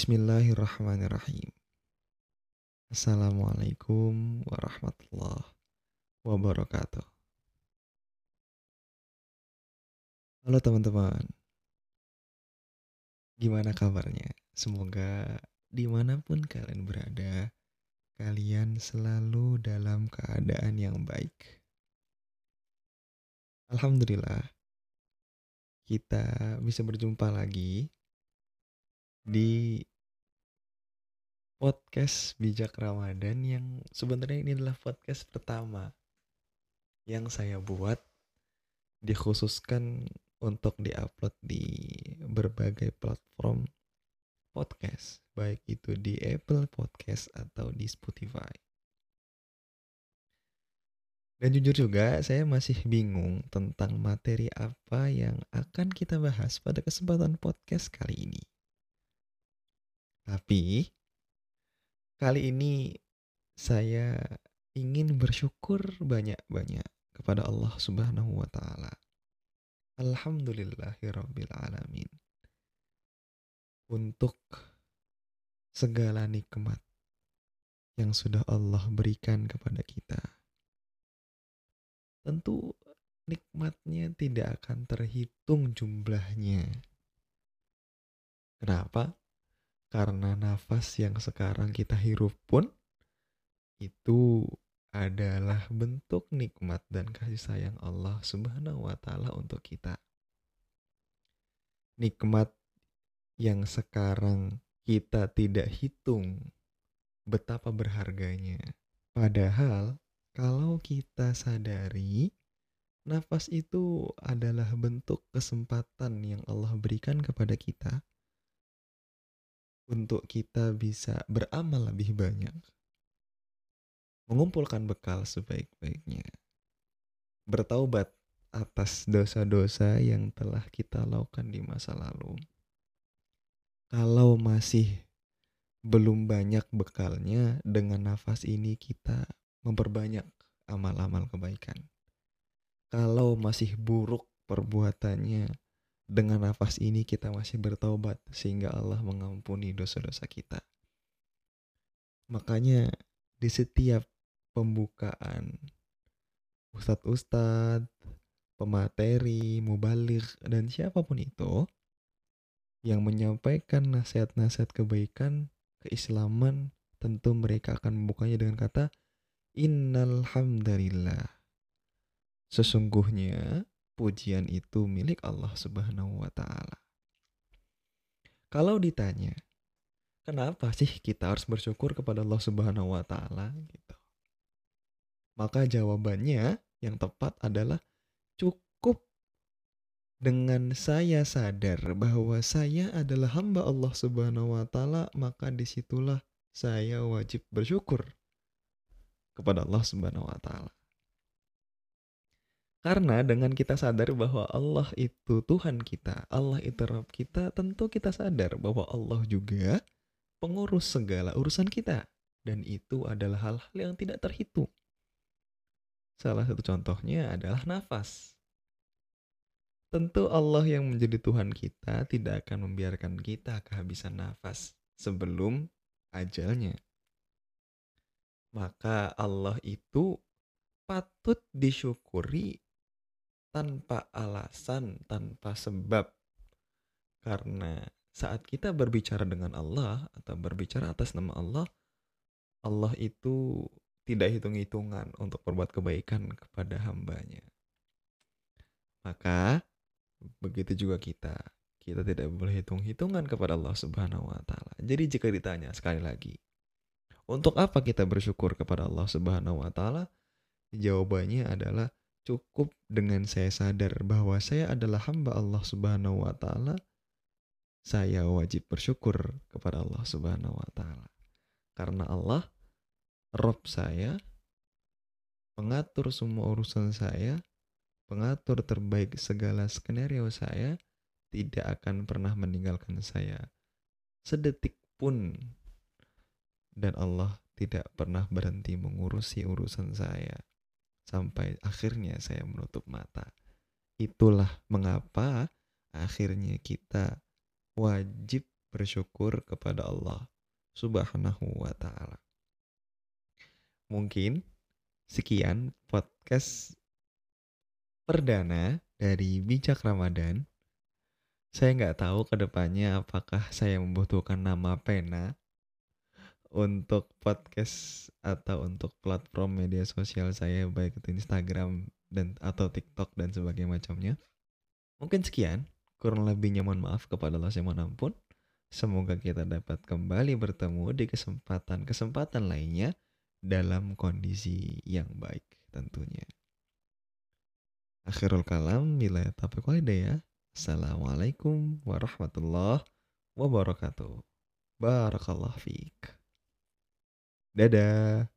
Bismillahirrahmanirrahim. Assalamualaikum warahmatullahi wabarakatuh. Halo teman-teman. Gimana kabarnya? Semoga di mana pun kalian berada, kalian selalu dalam keadaan yang baik. Alhamdulillah, kita bisa berjumpa lagi di podcast bijak Ramadan yang sebenarnya ini adalah podcast pertama yang saya buat dikhususkan untuk diupload di berbagai platform podcast, baik itu di Apple Podcast atau di Spotify. Dan jujur juga, saya masih bingung tentang materi apa yang akan kita bahas pada kesempatan podcast kali ini. Tapi, kali ini saya ingin bersyukur banyak-banyak kepada Allah Subhanahu wa Ta'ala Alhamdulillahirabbil alamin. Untuk segala nikmat yang sudah Allah berikan kepada kita. Tentu nikmatnya tidak akan terhitung jumlahnya. Kenapa? Karena nafas yang sekarang kita hirup pun itu adalah bentuk nikmat dan kasih sayang Allah Subhanahu wa taala untuk kita. Nikmat yang sekarang kita tidak hitung betapa berharganya. Padahal kalau kita sadari nafas itu adalah bentuk kesempatan yang Allah berikan kepada kita untuk kita bisa beramal lebih banyak mengumpulkan bekal sebaik-baiknya, bertaubat atas dosa-dosa yang telah kita lakukan di masa lalu. Kalau masih belum banyak bekalnya, dengan nafas ini kita memperbanyak amal-amal kebaikan. Kalau masih buruk perbuatannya, dengan nafas ini kita masih bertaubat sehingga Allah mengampuni dosa-dosa kita. Makanya di setiap pembukaan ustadz-ustadz, pemateri, mubalik, dan siapa pun itu yang menyampaikan nasihat-nasihat kebaikan, keislaman, tentu mereka akan membukanya dengan kata Innal Sesungguhnya pujian itu milik Allah Subhanahu wa taala. Kalau ditanya, kenapa sih kita harus bersyukur kepada Allah Subhanahu wa taala gitu. Maka jawabannya yang tepat adalah cukup dengan saya sadar bahwa saya adalah hamba Allah Subhanahu wa taala, maka di situlah saya wajib bersyukur kepada Allah Subhanahu wa taala. Karena dengan kita sadar bahwa Allah itu Tuhan kita, Allah itu Rabb kita, tentu kita sadar bahwa Allah juga pengurus segala urusan kita. Dan itu adalah hal-hal yang tidak terhitung. Salah satu contohnya adalah nafas. Tentu Allah yang menjadi Tuhan kita tidak akan membiarkan kita kehabisan nafas sebelum ajalnya. Maka Allah itu patut disyukuri tanpa alasan, tanpa sebab. Karena saat kita berbicara dengan Allah atau berbicara atas nama Allah, Allah itu tidak hitung-hitungan untuk berbuat kebaikan kepada hambanya. Maka begitu juga kita. Kita tidak boleh hitung-hitungan kepada Allah Subhanahu wa taala. Jadi jika ditanya sekali lagi, untuk apa kita bersyukur kepada Allah Subhanahu wa taala? Jawabannya adalah cukup dengan saya sadar bahwa saya adalah hamba Allah Subhanahu wa taala. Saya wajib bersyukur kepada Allah Subhanahu wa taala. Karena Allah Rob saya, pengatur semua urusan saya, pengatur terbaik segala skenario saya, tidak akan pernah meninggalkan saya sedetik pun. Dan Allah tidak pernah berhenti mengurusi urusan saya sampai akhirnya saya menutup mata. Itulah mengapa akhirnya kita wajib bersyukur kepada Allah Subhanahu wa taala. Mungkin sekian podcast perdana dari Bijak Ramadan. Saya nggak tahu ke depannya apakah saya membutuhkan nama pena untuk podcast atau untuk platform media sosial saya baik itu Instagram dan atau TikTok dan sebagainya macamnya. Mungkin sekian, kurang lebihnya mohon maaf kepada Allah yang pun. Semoga kita dapat kembali bertemu di kesempatan-kesempatan lainnya dalam kondisi yang baik tentunya. Akhirul kalam, bila taufiq ya. Assalamualaikum warahmatullahi wabarakatuh. Barakallah fiqh. Dadah.